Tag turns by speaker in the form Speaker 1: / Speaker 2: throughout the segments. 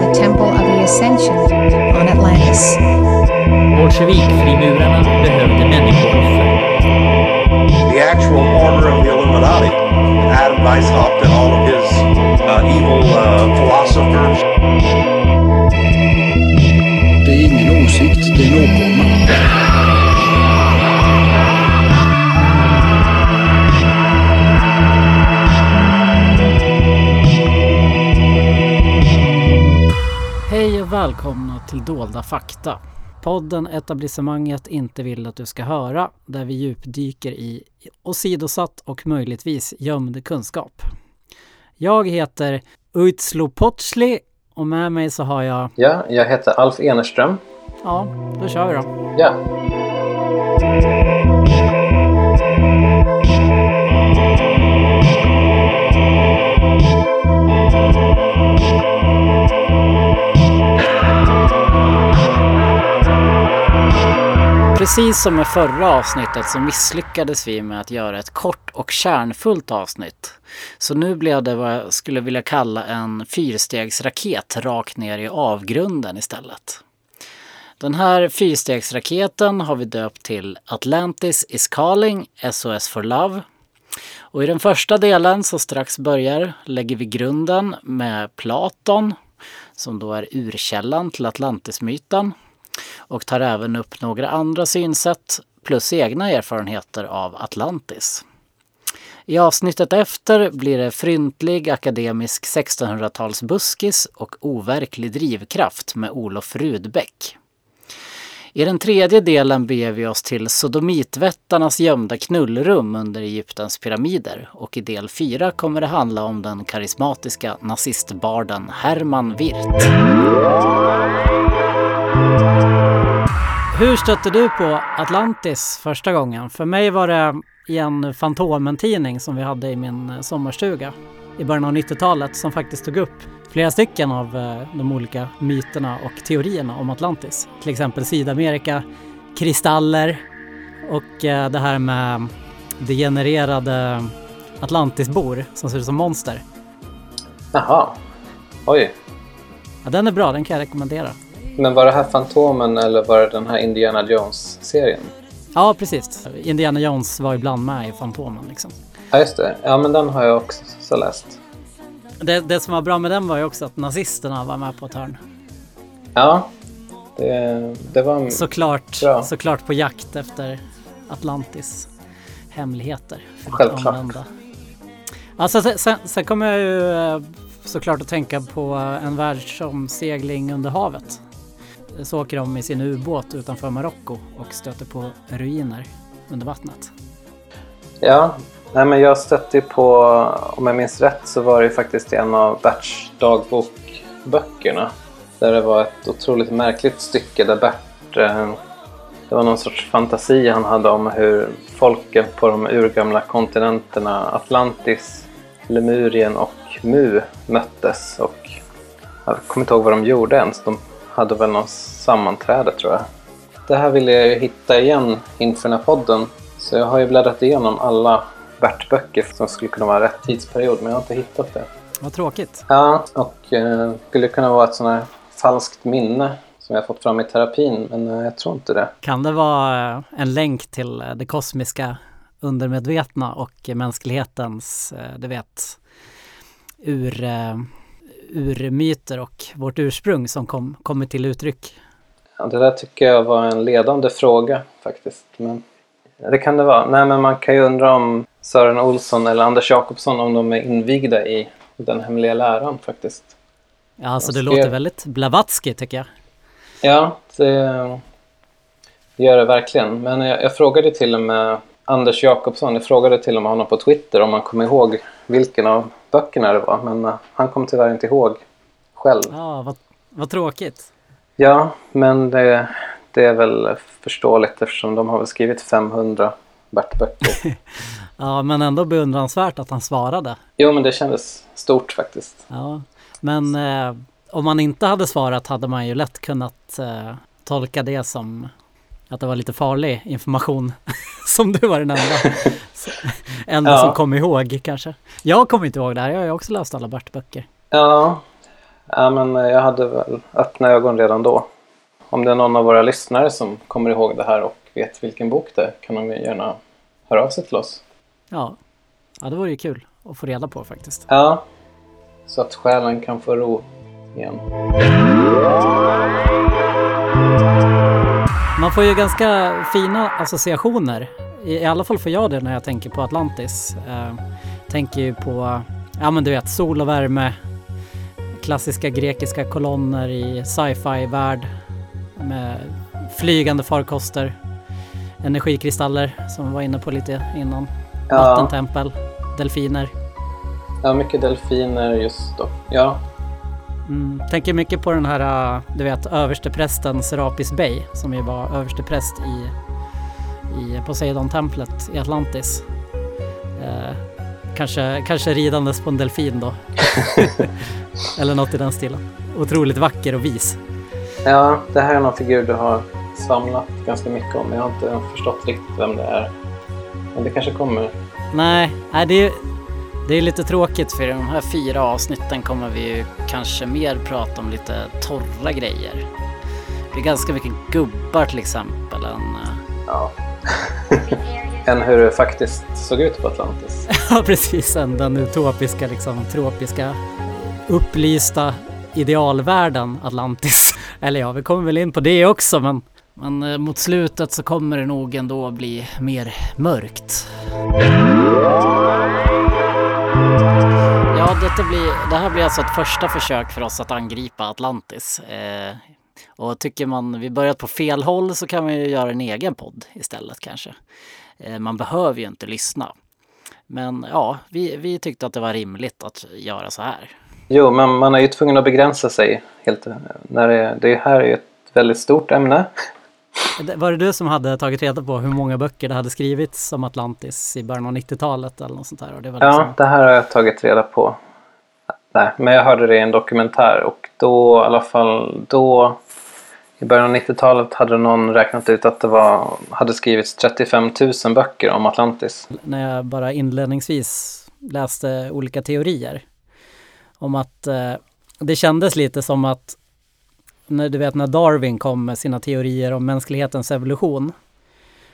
Speaker 1: the Temple of the Ascension on Atlantis.
Speaker 2: Bolsjevikfrimurarna behövde människooffer.
Speaker 3: the actual order of the Illuminati. Adam Weishaupt and all of his uh, evil uh, philosophers.
Speaker 4: Det är ingen åsikt, det är en
Speaker 5: välkomna till Dolda fakta. Podden etablissemanget inte vill att du ska höra, där vi djupdyker i åsidosatt och möjligtvis gömd kunskap. Jag heter Uitslo Potsli och med mig så har jag,
Speaker 6: Ja, jag heter Alf Enerström.
Speaker 5: ja, då kör vi då.
Speaker 6: Ja,
Speaker 5: Precis som med förra avsnittet så misslyckades vi med att göra ett kort och kärnfullt avsnitt. Så nu blev det vad jag skulle vilja kalla en fyrstegsraket rakt ner i avgrunden istället. Den här fyrstegsraketen har vi döpt till Atlantis is calling, SOS for Love. Och i den första delen som strax börjar lägger vi grunden med Platon som då är urkällan till Atlantismyten och tar även upp några andra synsätt plus egna erfarenheter av Atlantis. I avsnittet efter blir det fryntlig akademisk 1600-talsbuskis och overklig drivkraft med Olof Rudbeck. I den tredje delen beger vi oss till sodomitvättarnas gömda knullrum under Egyptens pyramider och i del fyra kommer det handla om den karismatiska nazistbarden Herman Wirth. Hur stötte du på Atlantis första gången? För mig var det i en Fantomen-tidning som vi hade i min sommarstuga i början av 90-talet som faktiskt tog upp flera stycken av eh, de olika myterna och teorierna om Atlantis. Till exempel Sydamerika, kristaller och eh, det här med degenererade Atlantisbor som ser ut som monster.
Speaker 6: jaha. Oj.
Speaker 5: Ja, den är bra, den kan jag rekommendera.
Speaker 6: Men var det här Fantomen eller var det den här Indiana Jones-serien?
Speaker 5: Ja, precis. Indiana Jones var ibland med i Fantomen liksom.
Speaker 6: Ja, just det. Ja, men den har jag också läst.
Speaker 5: Det, det som var bra med den var ju också att nazisterna var med på ett hörn.
Speaker 6: Ja, det, det var...
Speaker 5: Såklart,
Speaker 6: Bra.
Speaker 5: såklart på jakt efter Atlantis hemligheter. För
Speaker 6: Självklart.
Speaker 5: Alltså, sen, sen, sen kommer jag ju eh, såklart att tänka på en världsomsegling under havet. Så åker de i sin ubåt utanför Marocko och stöter på ruiner under vattnet.
Speaker 6: Ja, nej, men jag stötte ju på, om jag minns rätt, så var det ju faktiskt en av Berts dagbokböckerna. Där det var ett otroligt märkligt stycke där Bert, eh, det var någon sorts fantasi han hade om hur folken på de urgamla kontinenterna Atlantis, Lemurien och Mu möttes. Och jag kommer inte ihåg vad de gjorde ens. De hade väl något sammanträde tror jag. Det här ville jag ju hitta igen inför den här podden. Så jag har ju bläddrat igenom alla Bert-böcker som skulle kunna vara rätt tidsperiod, men jag har inte hittat det.
Speaker 5: Vad tråkigt.
Speaker 6: Ja, och eh, skulle kunna vara ett sånt här falskt minne som jag fått fram i terapin, men eh, jag tror inte det.
Speaker 5: Kan det vara eh, en länk till det kosmiska undermedvetna och mänsklighetens, du vet, ur, urmyter och vårt ursprung som kom, kommer till uttryck?
Speaker 6: Ja, det där tycker jag var en ledande fråga faktiskt. Men det kan det vara. Nej, men man kan ju undra om Sören Olsson eller Anders Jakobsson om de är invigda i den hemliga läran faktiskt.
Speaker 5: Ja, alltså det låter väldigt Blavatsky tycker jag.
Speaker 6: Ja, det gör det verkligen. Men jag, jag frågade till och med Anders Jakobsson, jag frågade till och med honom på Twitter om han kom ihåg vilken av böckerna det var. Men eh, han kom tyvärr inte ihåg själv.
Speaker 5: Ja, vad, vad tråkigt.
Speaker 6: Ja, men det, det är väl förståeligt eftersom de har väl skrivit 500 Bert-böcker.
Speaker 5: Ja, men ändå beundransvärt att han svarade.
Speaker 6: Jo, men det kändes stort faktiskt.
Speaker 5: Ja, men eh, om man inte hade svarat hade man ju lätt kunnat eh, tolka det som att det var lite farlig information som du var den enda. Enda
Speaker 6: Ja.
Speaker 5: som kom ihåg kanske. Jag kommer inte ihåg det här, jag har ju också läst alla Bert-böcker.
Speaker 6: Ja, Ja, men jag hade väl öppna ögon redan då. Om det är någon av våra lyssnare som kommer ihåg det här och vet vilken bok det är kan de gärna höra av sig till oss.
Speaker 5: Ja, ja det vore ju kul att få reda på faktiskt.
Speaker 6: Ja, så att själen kan få ro igen.
Speaker 5: Man får ju ganska fina associationer. I, I alla fall får jag det när jag tänker på Atlantis. Eh, tänker ju på, ja men du vet, sol och värme. Klassiska grekiska kolonner i sci-fi-värld. Med flygande farkoster. Energikristaller som vi var inne på lite innan.
Speaker 6: Ja,
Speaker 5: Vattentempel. Delfiner.
Speaker 6: ja mycket delfiner just då. Ja,
Speaker 5: Mm, tänker mycket på den här, du vet, översteprästen Serapis Bey som ju var överstepräst i, i Poseidon-templet i Atlantis. Eh, kanske, kanske ridandes på en delfin då. Eller något i den stilen. Otroligt vacker och vis.
Speaker 6: Ja, det här är någon figur du har svamlat ganska mycket om. Jag har inte förstått riktigt vem det är. Men det kanske kommer.
Speaker 5: Nej, nej det, är, det är lite tråkigt för i de här fyra avsnitten kommer vi ju kanske mer prata om lite torra grejer. Det är ganska mycket gubbar till exempel än eh,
Speaker 6: Ja. än hur det faktiskt såg ut på Atlantis.
Speaker 5: Ja, precis. än Den utopiska, liksom tropiska, upplysta idealvärlden Atlantis. Eller ja, vi kommer väl in på det också, men, men eh, mot slutet så kommer det nog ändå bli mer mörkt. Ja, detta blir, det här blir alltså ett första försök för oss att angripa Atlantis. Eh, och tycker man vi börjat på fel håll så kan man ju göra en egen podd istället kanske. Eh, man behöver ju inte lyssna. Men ja, vi, vi tyckte att det var rimligt att göra så här.
Speaker 6: Jo, men man är ju tvungen att begränsa sig. Helt, när det, det här är ju ett väldigt stort ämne.
Speaker 5: Var det du som hade tagit reda på hur många böcker det hade skrivits om Atlantis i början av 90-talet eller något sånt där? Det var
Speaker 6: Ja,
Speaker 5: liksom,
Speaker 6: det här har jag tagit reda på. Nej, men jag hörde det i en dokumentär och då i alla fall då i början av 90-talet hade någon räknat ut att det var, hade skrivits 35 000 böcker om Atlantis.
Speaker 5: när jag bara inledningsvis läste olika teorier om att eh, det kändes lite som att när du vet när Darwin kom med sina teorier om mänsklighetens evolution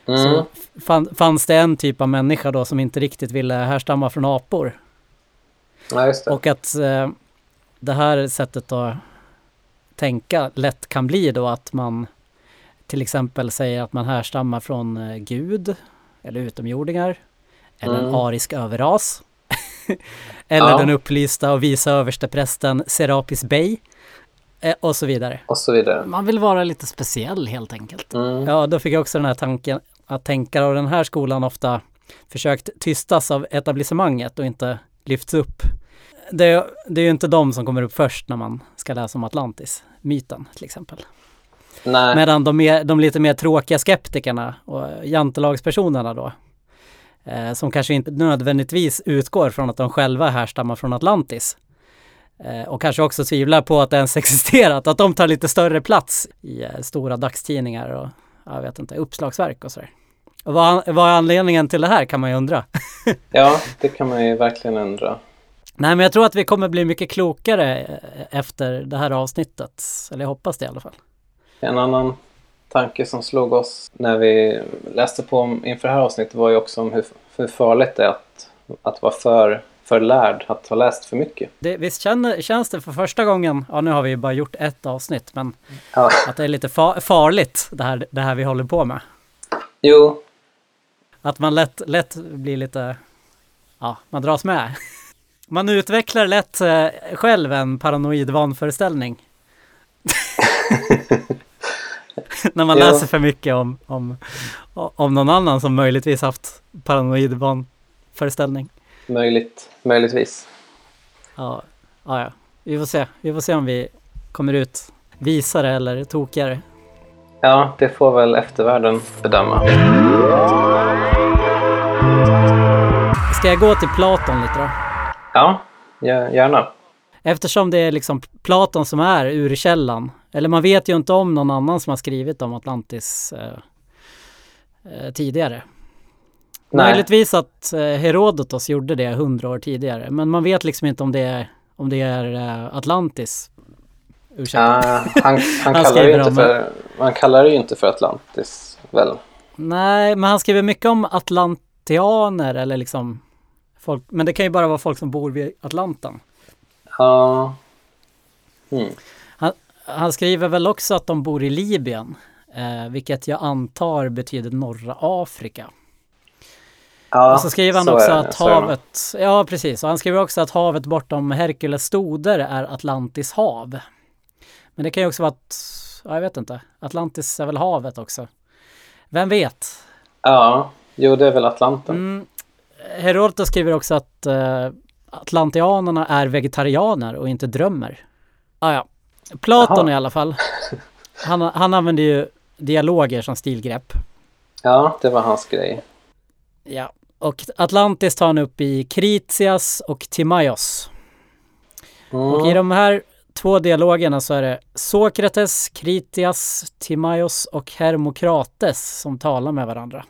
Speaker 6: Mm.
Speaker 5: så fann, fanns det en typ av människa då som inte riktigt ville härstamma från apor.
Speaker 6: Ja.
Speaker 5: Och att eh, det här sättet att tänka lätt kan bli då att man till exempel säger att man härstammar från eh, Gud eller utomjordingar eller en
Speaker 6: Mm.
Speaker 5: arisk överras. eller
Speaker 6: Ja.
Speaker 5: den upplysta och visa översteprästen Serapis Bey eh, och så vidare.
Speaker 6: Och så vidare.
Speaker 5: Man vill vara lite speciell helt enkelt.
Speaker 6: Mm.
Speaker 5: Ja, då fick jag också den här tanken att tänkare av den här skolan ofta försökt tystas av etablissemanget och inte lyfts upp. Det, är- det är ju inte de som kommer upp först när man ska läsa om Atlantis, myten till exempel.
Speaker 6: Nej,
Speaker 5: Medan de, mer, de lite mer tråkiga skeptikerna och jantelagspersonerna då, eh, som kanske inte nödvändigtvis utgår från att de själva härstammar från Atlantis, eh, och kanske också tvivlar på att det ens existerat, att de tar lite större plats i eh, stora dagstidningar och jag vet inte, uppslagsverk och sådär. Och vad, vad är anledningen till det här kan man ju undra.
Speaker 6: ja, det kan man ju verkligen undra.
Speaker 5: Nej, men jag tror att vi kommer bli mycket klokare eh, efter det här avsnittet. Eller jag hoppas det i alla fall.
Speaker 6: En annan tanke som slog oss när vi läste på om, inför det här avsnittet var ju också om hur, hur farligt det är att, att vara för, för lärd, att ha läst för mycket.
Speaker 5: Det, visst känner, känns det för första gången, ja nu har vi ju bara gjort ett avsnitt, men
Speaker 6: Ja.
Speaker 5: att det är lite fa- farligt det här, det här vi håller på med.
Speaker 6: Jo,
Speaker 5: Att man lätt, lätt blir lite, ja, man dras med. Man utvecklar lätt eh, själv en paranoid vanföreställning. När man
Speaker 6: Ja.
Speaker 5: läser för mycket om, om, om någon annan som möjligtvis haft paranoid vanföreställning.
Speaker 6: möjligt, möjligtvis.
Speaker 5: Ja, ja, ja. Vi får se. Vi får se om vi kommer ut visare eller tokigare.
Speaker 6: Ja, det får väl eftervärlden bedöma.
Speaker 5: Ska jag gå till Platon lite då?
Speaker 6: Ja, gär- gärna.
Speaker 5: Eftersom det är liksom Platon som är urkällan. Eller man vet ju inte om någon annan som har skrivit om Atlantis eh, eh, tidigare.
Speaker 6: Nej.
Speaker 5: Möjligtvis att eh, Herodotos gjorde det hundra år tidigare. Men man vet liksom inte om det är, om det är eh, Atlantis. Ursäkta.
Speaker 6: Ja, han, han,
Speaker 5: Han
Speaker 6: kallar inte för, man kallar det ju inte för Atlantis, väl?
Speaker 5: Nej, men han skriver mycket om atlantianer eller liksom folk, men det kan ju bara vara folk som bor vid Atlanten.
Speaker 6: Ja. Mm.
Speaker 5: Han skriver väl också att de bor i Libyen, eh, vilket jag antar betyder norra Afrika.
Speaker 6: Ja,
Speaker 5: och så skriver han
Speaker 6: så
Speaker 5: också att havet, ja precis, och han skriver också att havet bortom Herkules stoder är Atlantis hav. Men det kan ju också vara att, ja, jag vet inte, Atlantis är väl havet också. Vem vet?
Speaker 6: Ja, jo det är väl Atlanten.
Speaker 5: Mm. Herodotos skriver också att eh, atlantianerna är vegetarianer och inte drömmer. Ah, ja. Platon
Speaker 6: Jaha.
Speaker 5: i alla fall. Han, han använder ju dialoger som stilgrepp.
Speaker 6: Ja, det var hans grej.
Speaker 5: Ja. Och Atlantis tar han upp i Kritias och Timaios. Och i
Speaker 6: Mm.
Speaker 5: de här två dialogerna så är det Sokrates, Kritias, Timaios och Hermokrates som talar med varandra.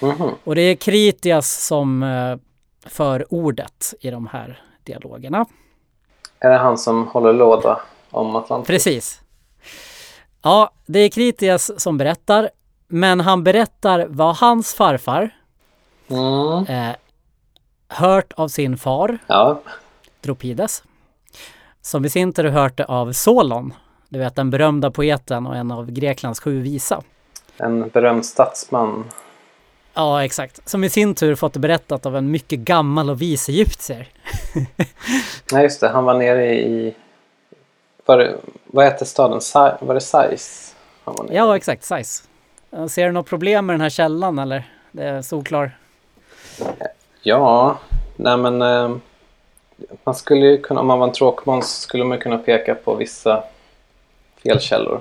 Speaker 6: Mhm.
Speaker 5: Och det är Kritias som eh, för ordet i de här dialogerna.
Speaker 6: Är det han som håller låda om Atlantis?
Speaker 5: Precis. Ja, det är Kritias som berättar, men han berättar vad hans farfar
Speaker 6: Mm.
Speaker 5: eh, hört av sin far,
Speaker 6: Ja,
Speaker 5: Dropides, som i sin tur hört det av Solon, du vet den berömda poeten och en av Greklands sju visa.
Speaker 6: en berömd statsman.
Speaker 5: Ja, exakt. Som i sin tur fått det berättat av en mycket gammal och vis egyptier.
Speaker 6: Nej, just det. Han var nere i... Var vad heter staden? Sa, var det Sais?
Speaker 5: Ja, exakt. Size. Ser du något problem med den här källan eller? Det är solklar.
Speaker 6: Ja, nej men... Eh, man skulle ju kunna, om man var en tråkmåns skulle man kunna peka på vissa felkällor.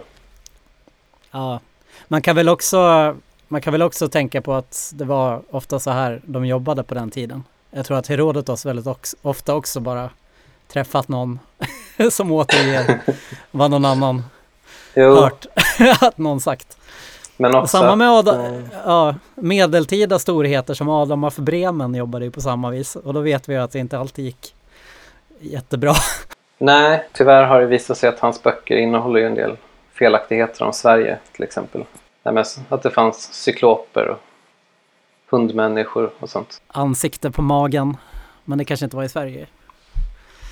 Speaker 5: Ja, man kan väl också man kan väl också tänka på att det var ofta så här de jobbade på den tiden. Jag tror att Herodotos väldigt ofta också bara träffat någon som återger vad någon annan
Speaker 6: Jo,
Speaker 5: hört att någon sagt.
Speaker 6: men också...
Speaker 5: samma med Adam,
Speaker 6: eh,
Speaker 5: ja, medeltida storheter som Adam af Bremen jobbade ju på samma vis. Och då vet vi ju att det inte alltid gick jättebra.
Speaker 6: Nej, tyvärr har det visat sig att hans böcker innehåller ju en del felaktigheter om Sverige till exempel. Nej, Att det fanns cykloper och hundmänniskor och sånt.
Speaker 5: Ansikte på magen. Men det kanske inte var i Sverige.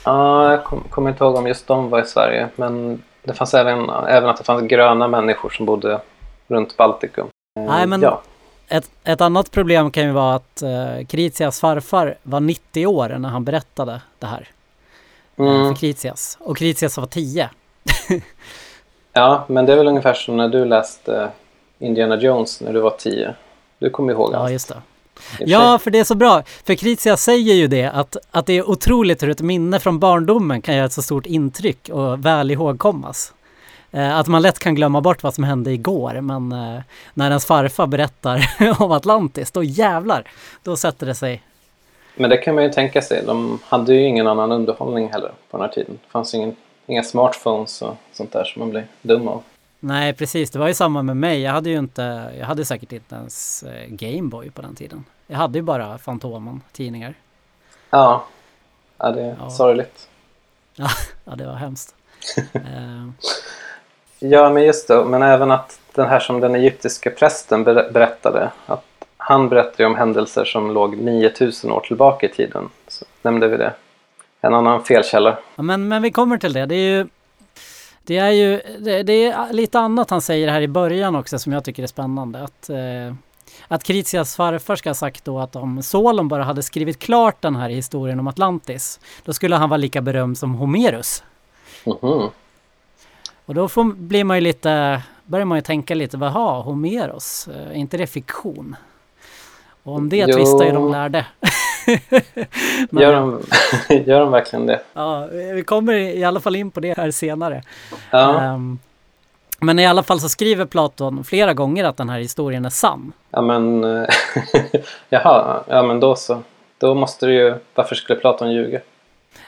Speaker 6: Ja, jag kom- kommer inte ihåg om just de var i Sverige. Men det fanns även, även att det fanns gröna människor som bodde runt Baltikum. Eh,
Speaker 5: Nej, men-
Speaker 6: Ja,
Speaker 5: Ett, ett annat problem kan ju vara att eh, Kritias farfar var 90 år när han berättade det här eh,
Speaker 6: mm,
Speaker 5: för Kritias. Och Kritias var 10.
Speaker 6: ja, men det är väl ungefär som när du läste Indiana Jones när du var tio. Du kommer ihåg
Speaker 5: Ja,
Speaker 6: allt,
Speaker 5: just det. Ja, för det är så bra. För Kritias säger ju det, att, att det är otroligt hur ett minne från barndomen kan göra ett så stort intryck och väl ihågkommas. Eh, att man lätt kan glömma bort vad som hände igår, men eh, när ens farfar berättar om Atlantis, då jävlar, då sätter det sig.
Speaker 6: Men det kan man ju tänka sig. De hade ju ingen annan underhållning heller på den här tiden. Det fanns ingen, inga smartphones och sånt där som man blir dum av.
Speaker 5: Nej, precis, det var ju samma med mig. Jag hade ju inte, jag hade säkert inte ens eh, Gameboy på den tiden. Jag hade ju bara Fantomen, tidningar.
Speaker 6: Ja, ja det är
Speaker 5: Ja.
Speaker 6: sorgligt.
Speaker 5: Ja, det var hemskt. Eh,
Speaker 6: Ja, men just det. Men även att den här som den egyptiska prästen ber- berättade. Att han berättade ju om händelser som låg 9000 år tillbaka i tiden. Så nämnde vi det. En annan felkälla.
Speaker 5: Ja, men, men vi kommer till det. Det är ju, det är ju det, det är lite annat han säger här i början också som jag tycker är spännande. Att, eh, att Kritias farfar ska ha sagt då att om Solon bara hade skrivit klart den här historien om Atlantis, då skulle han vara lika berömd som Homerus.
Speaker 6: Mhm.
Speaker 5: Och då får, blir man ju lite, börjar man ju tänka lite, vad Homeros, eh, är inte det fiktion? Och om det
Speaker 6: Jo.
Speaker 5: tvistar ju de lärde. Men,
Speaker 6: Gör, de, gör de verkligen det?
Speaker 5: Ja, vi kommer i alla fall in på det här senare.
Speaker 6: Ja,
Speaker 5: Ehm, men i alla fall så skriver Platon flera gånger att den här historien är sann.
Speaker 6: ja men... Jaha, ja men då så. Då måste det ju... Varför skulle Platon ljuga?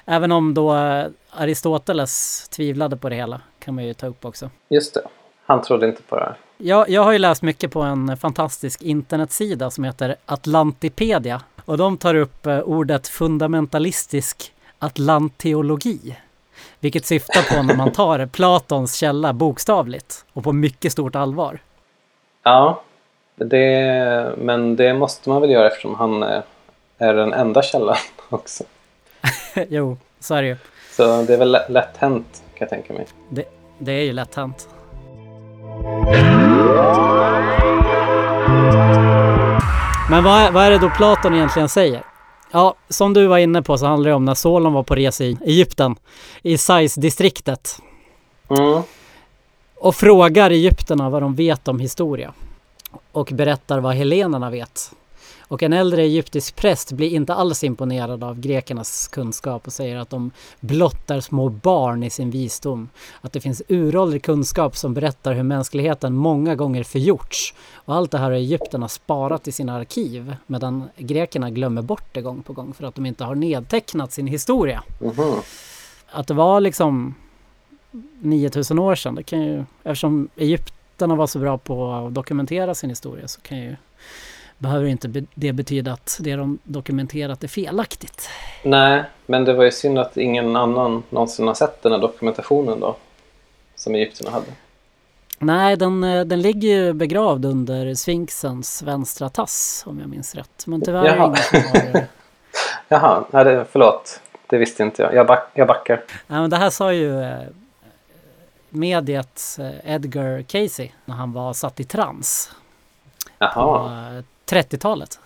Speaker 5: Även om då eh, Aristoteles tvivlade på det hela, kan man ju ta upp också.
Speaker 6: Just det. Han trodde inte på det här.
Speaker 5: Jag, jag har ju läst mycket på en fantastisk internetsida som heter Atlantipedia. Och de tar upp eh, ordet fundamentalistisk atlanteologi. Vilket syftar på när man tar Platons källa bokstavligt och på mycket stort allvar.
Speaker 6: Ja, det, men det måste man väl göra eftersom han är, är den enda källan också.
Speaker 5: jo, så är det ju.
Speaker 6: Så det är väl lätt, lätt hänt kan jag tänka mig.
Speaker 5: Det, det är ju lätt hänt. Men vad är, vad är det då Platon egentligen säger? Ja, som du var inne på så handlar det om när Solon var på resa i Egypten, i Sais-distriktet.
Speaker 6: Mm.
Speaker 5: Och frågar egyptierna vad de vet om historia. Och berättar vad helenerna vet. Och en äldre egyptisk präst blir inte alls imponerad av grekernas kunskap och säger att de blottar små barn i sin visdom. Att det finns uråldrig kunskap som berättar hur mänskligheten många gånger förgjorts. Och allt det här har egyptierna sparat i sina arkiv medan grekerna glömmer bort det gång på gång för att de inte har nedtecknat sin historia.
Speaker 6: Mhm.
Speaker 5: Att det var liksom 9000 år sedan, det kan ju, eftersom egyptierna var så bra på att dokumentera sin historia så kan ju behöver inte det betyda att det de dokumenterat är felaktigt.
Speaker 6: Nej, men det var ju synd att ingen annan någonsin har sett den här dokumentationen då. Som egyptierna hade.
Speaker 5: Nej, den, eh, den ligger ju begravd under Sphinxens vänstra tass om jag minns rätt. Men tyvärr
Speaker 6: Jaha.
Speaker 5: ingen som har...
Speaker 6: Jaha, nej, det, förlåt. Det visste inte jag. Jag, back, jag backar.
Speaker 5: Nej, men det här sa ju eh, mediet eh, Edgar Casey när han var satt i trans på
Speaker 6: Jaha,
Speaker 5: eh, 30-talet.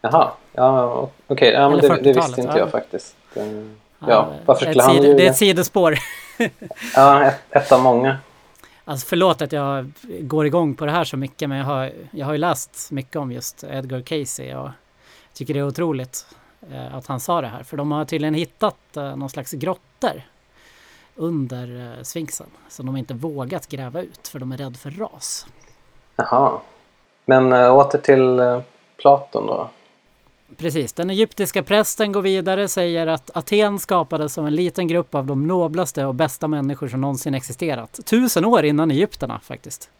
Speaker 6: jaha. Ja, okej. Ja, men
Speaker 5: Eller
Speaker 6: det, det
Speaker 5: 40-talet,
Speaker 6: visste inte
Speaker 5: ja.
Speaker 6: jag faktiskt. Den, ja, varför skulle han ljuga?
Speaker 5: Det är ett sidospår.
Speaker 6: Ja, ett, ett av många.
Speaker 5: Alltså förlåt att jag går igång på det här så mycket men jag har, jag har ju läst mycket om just Edgar Casey och tycker det är otroligt eh, att han sa det här. För de har tydligen hittat eh, någon slags grottor under eh, Sphinxen som de inte vågat gräva ut för de är rädda för ras.
Speaker 6: Jaha. Men äh, åter till äh, Platon då.
Speaker 5: Precis, den egyptiska prästen går vidare säger att Aten skapades som en liten grupp av de noblaste och bästa människor som någonsin existerat. Tusen år innan egyptierna faktiskt.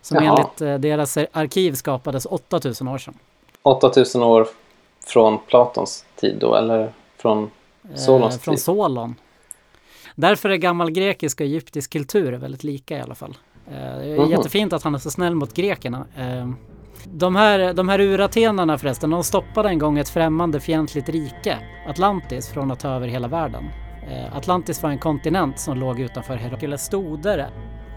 Speaker 5: Som
Speaker 6: Jaha.
Speaker 5: enligt eh, deras arkiv skapades 8000 år sedan.
Speaker 6: 8000 år från Platons tid då, eller från Solons
Speaker 5: Eh, från
Speaker 6: tid?
Speaker 5: Solon. Därför är gammal grekisk och egyptisk kultur väldigt lika i alla fall. Eh, det är
Speaker 6: Mhm.
Speaker 5: jättefint att han är så snäll mot grekerna. Eh, de här, de här uratenerna förresten, de stoppade en gång ett främmande fientligt rike, Atlantis, från att ta över hela världen. Eh, Atlantis var en kontinent som låg utanför Herakles stoder.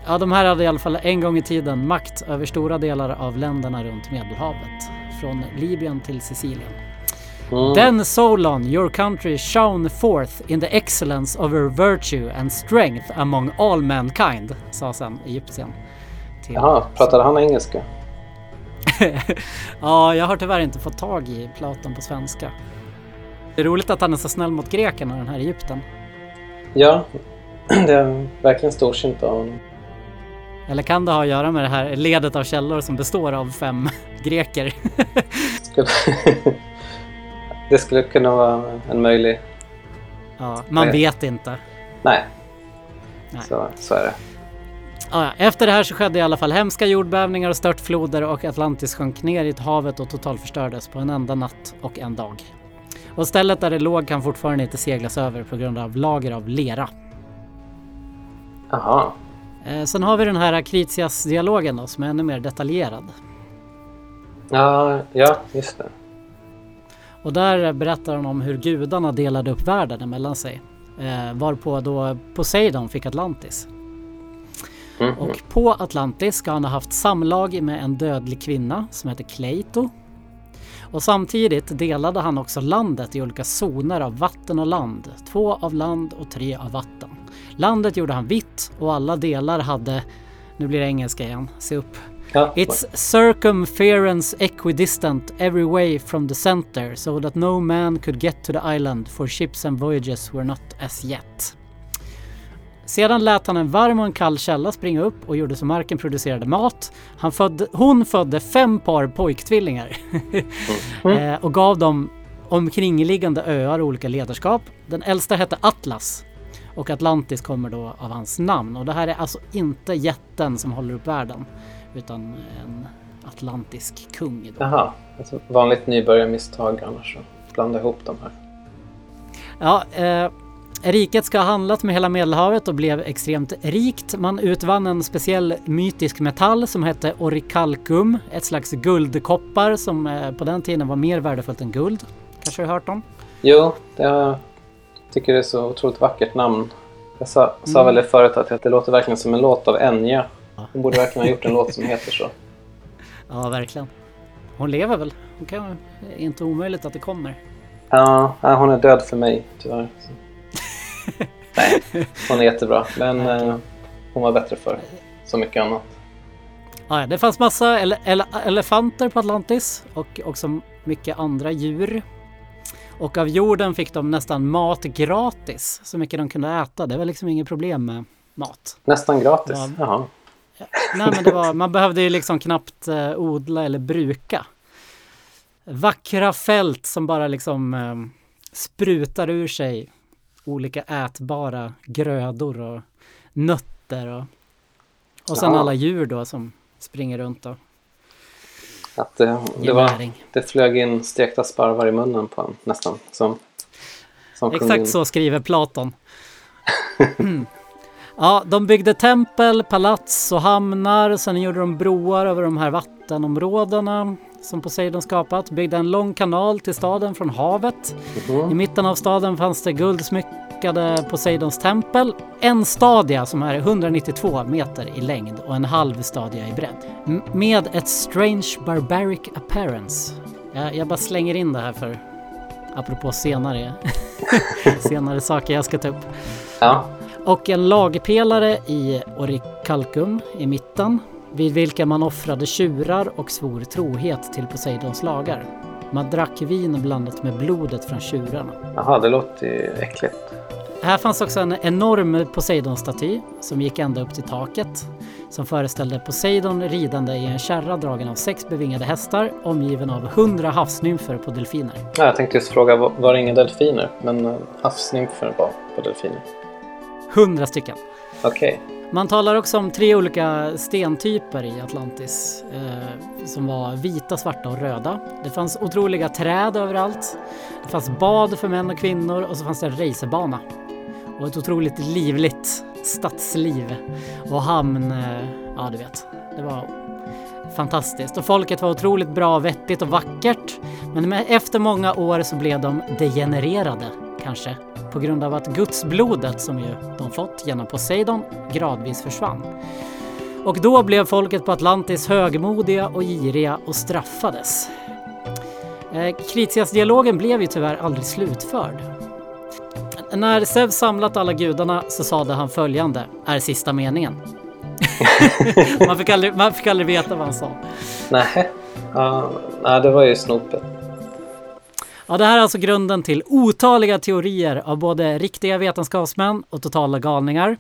Speaker 5: Ja, de här hade i alla fall en gång i tiden makt över stora delar av länderna runt Medelhavet. Från Libyen till Sicilien.
Speaker 6: Mm.
Speaker 5: Then Solon, your country shone forth in the excellence of her virtue and strength among all mankind, sa sen Egyptien. Till
Speaker 6: Jaha, pratade han engelska?
Speaker 5: ja, jag har tyvärr inte fått tag i Platon på svenska. Det är roligt att han är så snäll mot grekerna, den här Egypten.
Speaker 6: Ja, det är verkligen storsint av honom.
Speaker 5: Eller kan det ha att göra med det här ledet av källor som består av fem greker?
Speaker 6: Det skulle kunna vara en möjlig...
Speaker 5: ja, man vet inte.
Speaker 6: Nej,
Speaker 5: Nej.
Speaker 6: Så, så är det.
Speaker 5: Ja. Efter det här så skedde i alla fall hemska jordbävningar och störtfloder och Atlantis sjönk ner i havet och totalförstördes på en enda natt och en dag. Och stället där det låg kan fortfarande inte seglas över på grund av lager av lera.
Speaker 6: Jaha.
Speaker 5: Eh, sen har vi den här Kritias-dialogen som är ännu mer detaljerad.
Speaker 6: Ja, ja, just det.
Speaker 5: Och där berättar han om hur gudarna delade upp världen emellan sig. Eh, varpå då Poseidon fick Atlantis.
Speaker 6: Mhm.
Speaker 5: Och på Atlantis ska han ha haft samlag med en dödlig kvinna som heter Kleito. Och samtidigt delade han också landet i olika zoner av vatten och land. Två av land och tre av vatten. Landet gjorde han vitt och alla delar hade, nu blir det engelska igen, se upp.
Speaker 6: Ja,
Speaker 5: It's circumference equidistant every way from the center so that no man could get to the island for ships and voyages were not as yet. Sedan lät han en varm och en kall källa springa upp och gjorde så marken producerade mat. Han födde, hon födde fem par pojktvillingar eh, och gav dem omkringliggande öar och olika ledarskap. Den äldsta hette Atlas och Atlantis kommer då av hans namn. Och det här är alltså inte jätten som håller upp världen utan en atlantisk kung. Då.
Speaker 6: Jaha, ett vanligt nybörjarmisstag annars. att Blanda ihop de här.
Speaker 5: Ja, eh, riket ska ha handlat med hela Medelhavet och blev extremt rikt. Man utvann en speciell mytisk metall som hette orikalkum, ett slags guldkoppar som eh, på den tiden var mer värdefullt än guld. Kanske har du hört om?
Speaker 6: Jo, jag tycker det är så otroligt vackert namn. Jag sa, sa
Speaker 5: Mm.
Speaker 6: väl det förut att det låter verkligen som en låt av Enya. Hon borde verkligen ha gjort en låt som heter så.
Speaker 5: Ja, verkligen. Hon lever väl? Hon kan, det är inte omöjligt att det kommer.
Speaker 6: Ja, hon är död för mig tyvärr. Nej, hon är jättebra. Men eh, hon var bättre för så mycket annat.
Speaker 5: Ja, det fanns massa ele ele elefanter på Atlantis och också mycket andra djur. Och av jorden fick de nästan mat gratis, så mycket de kunde äta. Det var liksom inget problem med mat.
Speaker 6: Nästan gratis.
Speaker 5: Ja.
Speaker 6: Jaha.
Speaker 5: Nej, men det var, man behövde ju liksom knappt eh, odla eller bruka. Vackra fält som bara liksom eh, sprutar ur sig olika ätbara grödor och nötter och, och sen
Speaker 6: Ja.
Speaker 5: alla djur då som springer runt och
Speaker 6: Att det, det, var, det flög in stekta sparvar i munnen på en nästan. Som, som in.
Speaker 5: Exakt så skriver Platon. ja, de byggde tempel, palats och hamnar. Sen gjorde de broar över de här vattenområdena som Poseidon skapat. Byggde en lång kanal till staden från havet. I mitten av staden fanns det guldsmyckade Poseidons tempel. En stadia som är 192 meter i längd och en halv stadia i bredd. M- med ett strange barbaric appearance. Jag, jag bara slänger in det här för apropå senare, senare saker jag ska ta upp.
Speaker 6: Ja,
Speaker 5: Och en lagpelare i orikalkum i mitten vid vilken man offrade tjurar och svor trohet till Poseidons lagar. Man drack vin blandat med blodet från tjurarna.
Speaker 6: Jaha, det låter ju äckligt.
Speaker 5: Här fanns också en enorm Poseidon-staty som gick ända upp till taket. Som föreställde Poseidon ridande i en kärra dragen av sex bevingade hästar omgiven av hundra havsnymfer på delfiner.
Speaker 6: Ja, jag tänkte just fråga, var var det inga delfiner? Men eh, havsnymfer var på delfiner.
Speaker 5: Hundra stycken.
Speaker 6: Okej.
Speaker 5: Man talar också om tre olika stentyper i Atlantis eh, som var vita, svarta och röda. Det fanns otroliga träd överallt. Det fanns bad för män och kvinnor och så fanns det en racerbana. Och ett otroligt livligt stadsliv och hamn. Eh, ja, du vet. Det var fantastiskt och folket var otroligt bra, vettigt och vackert. Men efter många år så blev de degenererade, kanske. På grund av att gudsblodet som ju de fått genom Poseidon gradvis försvann. Och då blev folket på Atlantis högmodiga och giriga och straffades. Eh, Kritias-dialogen blev ju tyvärr aldrig slutförd. När Zeus samlat alla gudarna så sade han följande, är sista meningen. man, fick aldrig, man fick aldrig veta vad han sa.
Speaker 6: Nej. Ja, nej, det var ju snopet.
Speaker 5: Ja, det här är alltså grunden till otaliga teorier av både riktiga vetenskapsmän och totala galningar.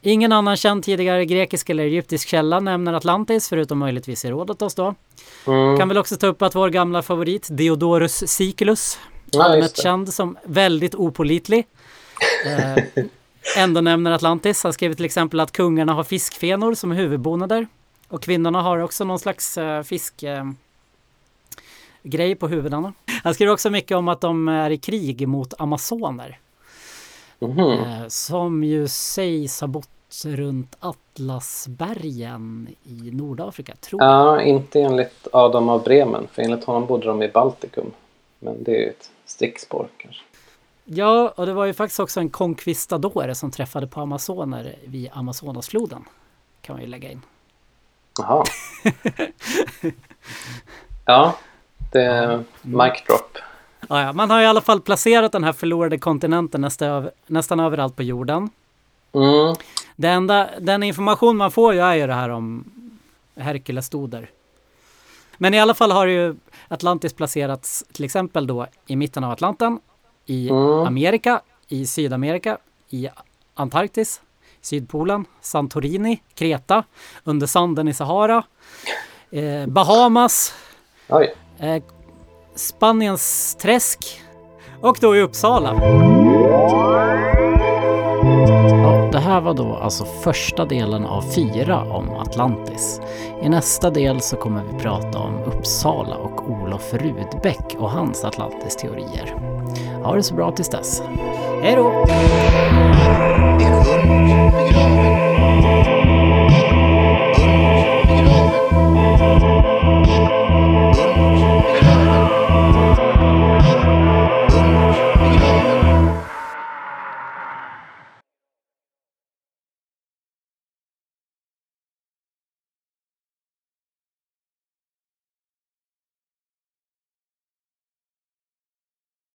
Speaker 5: Ingen annan känd tidigare grekisk eller egyptisk källa nämner Atlantis, förutom möjligtvis Herodotos då.
Speaker 6: Mm.
Speaker 5: Kan väl också ta upp att vår gamla favorit Diodorus Siculus,
Speaker 6: Ja,
Speaker 5: allmänt känd som väldigt opålitlig, eh, ändå nämner Atlantis. Han skriver till exempel att kungarna har fiskfenor som huvudbonader och kvinnorna har också någon slags eh, fisk... Eh, grej på huvudena. Han skriver också mycket om att de är i krig mot amazoner. Eh, som ju sägs ha bott runt Atlasbergen i Nordafrika, tror jag.
Speaker 6: Ja, inte enligt Adam av Bremen. För enligt honom bodde de i Baltikum. Men det är ju ett stickspår kanske.
Speaker 5: Ja, och det var ju faktiskt också en conquistador som träffade på amazoner vid Amazonasfloden. Kan man ju lägga in.
Speaker 6: Jaha. ja, det är mic drop.
Speaker 5: Ja, ja, man har i alla fall placerat den här förlorade kontinenten nästan, över, nästan överallt på jorden.
Speaker 6: Mm.
Speaker 5: Det enda, den information man får ju är ju det här om Herkulesstoder. Men i alla fall har ju Atlantis placerats till exempel då i mitten av Atlanten, i
Speaker 6: Mm.
Speaker 5: Amerika, i Sydamerika, i Antarktis, Sydpolen, Santorini, Kreta, under sanden i Sahara, eh, Bahamas,
Speaker 6: Oj
Speaker 5: eh, Spaniens träsk och då i Uppsala. Ja, det här var då alltså första delen av fyra om Atlantis. I nästa del så kommer vi prata om Uppsala och Olof Rudbeck och hans Atlantis-teorier. Ha det så bra tills dess. Hej då!
Speaker 3: Thank you.